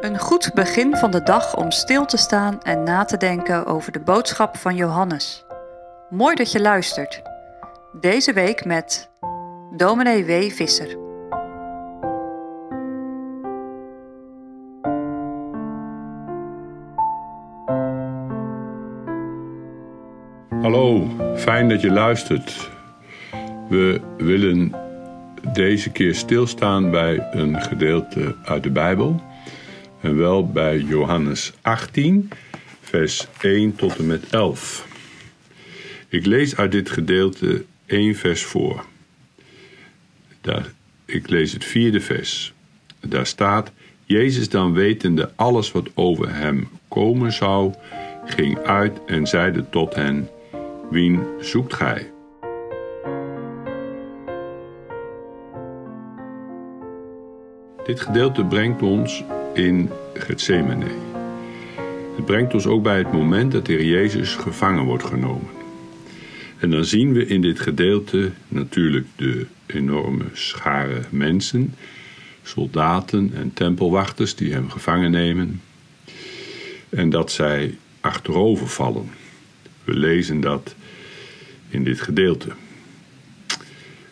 Een goed begin van de dag om stil te staan en na te denken over de boodschap van Johannes. Mooi dat je luistert. Deze week met dominee W. Visser. Hallo, fijn dat je luistert. We willen deze keer stilstaan bij een gedeelte uit de Bijbel. En wel bij Johannes 18, vers 1 tot en met 11. Ik lees uit dit gedeelte één vers voor. Daar, ik lees het vierde vers. Daar staat: Jezus dan wetende alles wat over hem komen zou, ging uit en zeide tot hen: Wien zoekt gij? Dit gedeelte brengt ons in Gethsemane. Het brengt ons ook bij het moment dat de Heer Jezus gevangen wordt genomen. En dan zien we in dit gedeelte natuurlijk de enorme schare mensen, soldaten en tempelwachters die hem gevangen nemen. En dat zij achterover vallen. We lezen dat in dit gedeelte.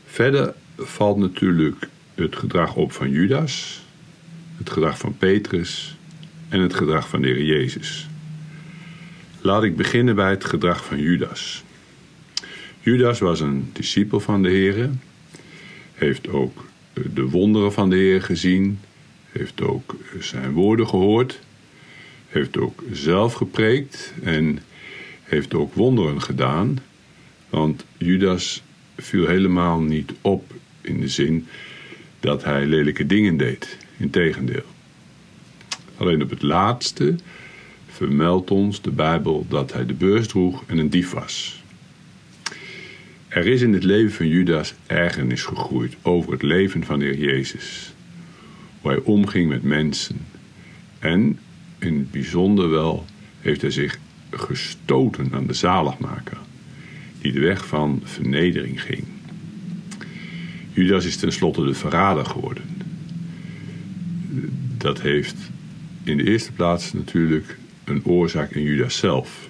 Verder valt natuurlijk het gedrag op van Judas, het gedrag van Petrus en het gedrag van de Heer Jezus. Laat ik beginnen bij het gedrag van Judas. Judas was een discipel van de Heer, heeft ook de wonderen van de Heer gezien, heeft ook zijn woorden gehoord, heeft ook zelf gepreekt en heeft ook wonderen gedaan. Want Judas viel helemaal niet op in de zin dat hij lelijke dingen deed. Integendeel. Alleen op het laatste vermeldt ons de Bijbel dat hij de beurs droeg en een dief was. Er is in het leven van Judas ergernis gegroeid over het leven van de Heer Jezus. Hoe hij omging met mensen. En in het bijzonder wel heeft hij zich gestoten aan de zaligmaker, die de weg van vernedering ging. Judas is tenslotte de verrader geworden. Dat heeft in de eerste plaats natuurlijk een oorzaak in Judas zelf.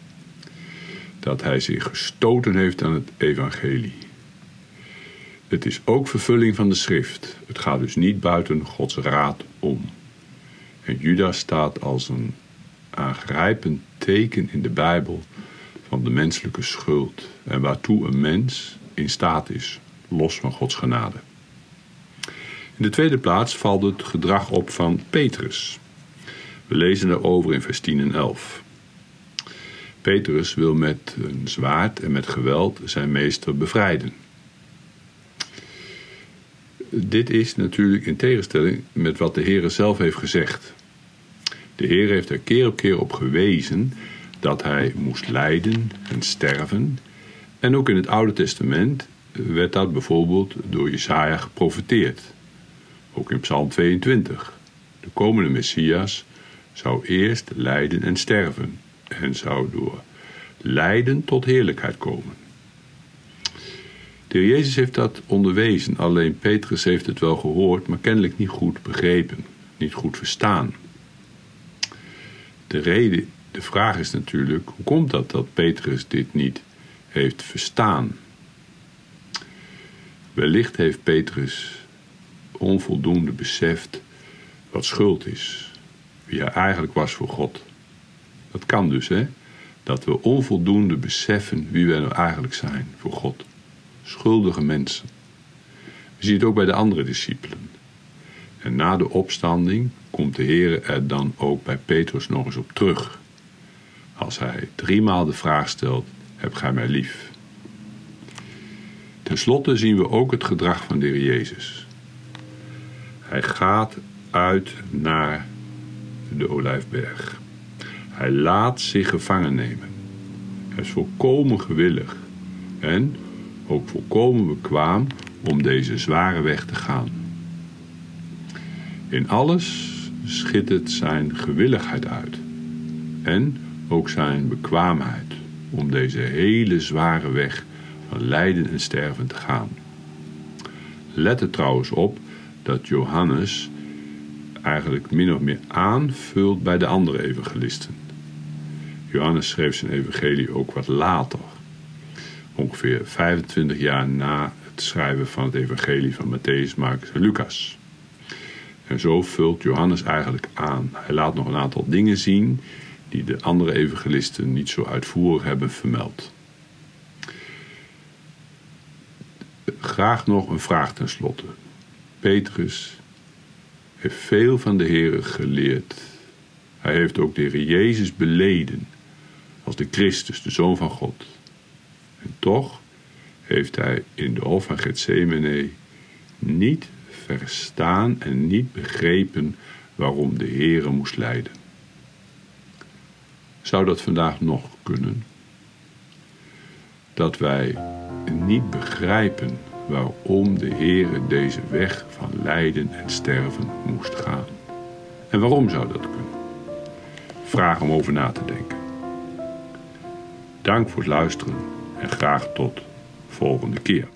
Dat hij zich gestoten heeft aan het evangelie. Het is ook vervulling van de schrift. Het gaat dus niet buiten Gods raad om. En Judas staat als een aangrijpend teken in de Bijbel van de menselijke schuld en waartoe een mens in staat is, los van Gods genade. In de tweede plaats valt het gedrag op van Petrus. We lezen daarover in vers 10 en 11. Petrus wil met een zwaard en met geweld zijn meester bevrijden. Dit is natuurlijk in tegenstelling met wat de Heer zelf heeft gezegd. De Heer heeft er keer op keer op gewezen dat hij moest lijden en sterven. En ook in het Oude Testament werd dat bijvoorbeeld door Jesaja geprofeteerd. Ook in Psalm 22. De komende Messias zou eerst lijden en sterven en zou door lijden tot heerlijkheid komen. De Jezus heeft dat onderwezen, alleen Petrus heeft het wel gehoord, maar kennelijk niet goed begrepen, niet goed verstaan. De reden, de vraag is natuurlijk, hoe komt dat dat Petrus dit niet heeft verstaan? Wellicht heeft Petrus onvoldoende beseft wat schuld is, wie hij eigenlijk was voor God. Dat kan dus, hè? Dat we onvoldoende beseffen wie we nou eigenlijk zijn voor God. Schuldige mensen. We zien het ook bij de andere discipelen. En na de opstanding komt de Heer er dan ook bij Petrus nog eens op terug. Als hij driemaal de vraag stelt: Heb gij mij lief? Ten slotte zien we ook het gedrag van de Heer Jezus. Hij gaat uit naar de Olijfberg. Hij laat zich gevangen nemen. Hij is volkomen gewillig en ook volkomen bekwaam om deze zware weg te gaan. In alles schittert zijn gewilligheid uit en ook zijn bekwaamheid om deze hele zware weg van lijden en sterven te gaan. Let er trouwens op dat Johannes eigenlijk min of meer aanvult bij de andere evangelisten. Johannes schreef zijn evangelie ook wat later, ongeveer 25 jaar na het schrijven van het evangelie van Matthäus, Marcus en Lucas. En zo vult Johannes eigenlijk aan. Hij laat nog een aantal dingen zien die de andere evangelisten niet zo uitvoerig hebben vermeld. Graag nog een vraag tenslotte. Petrus heeft veel van de Heer geleerd. Hij heeft ook de Heer Jezus beleden als de Christus, de Zoon van God. En toch heeft hij in de hof van Gethsemane niet verstaan en niet begrepen waarom de Heere moest lijden. Zou dat vandaag nog kunnen? Dat wij niet begrijpen waarom de Heere deze weg van lijden en sterven moest gaan. En waarom zou dat kunnen? Vraag om over na te denken. Dank voor het luisteren en graag tot volgende keer.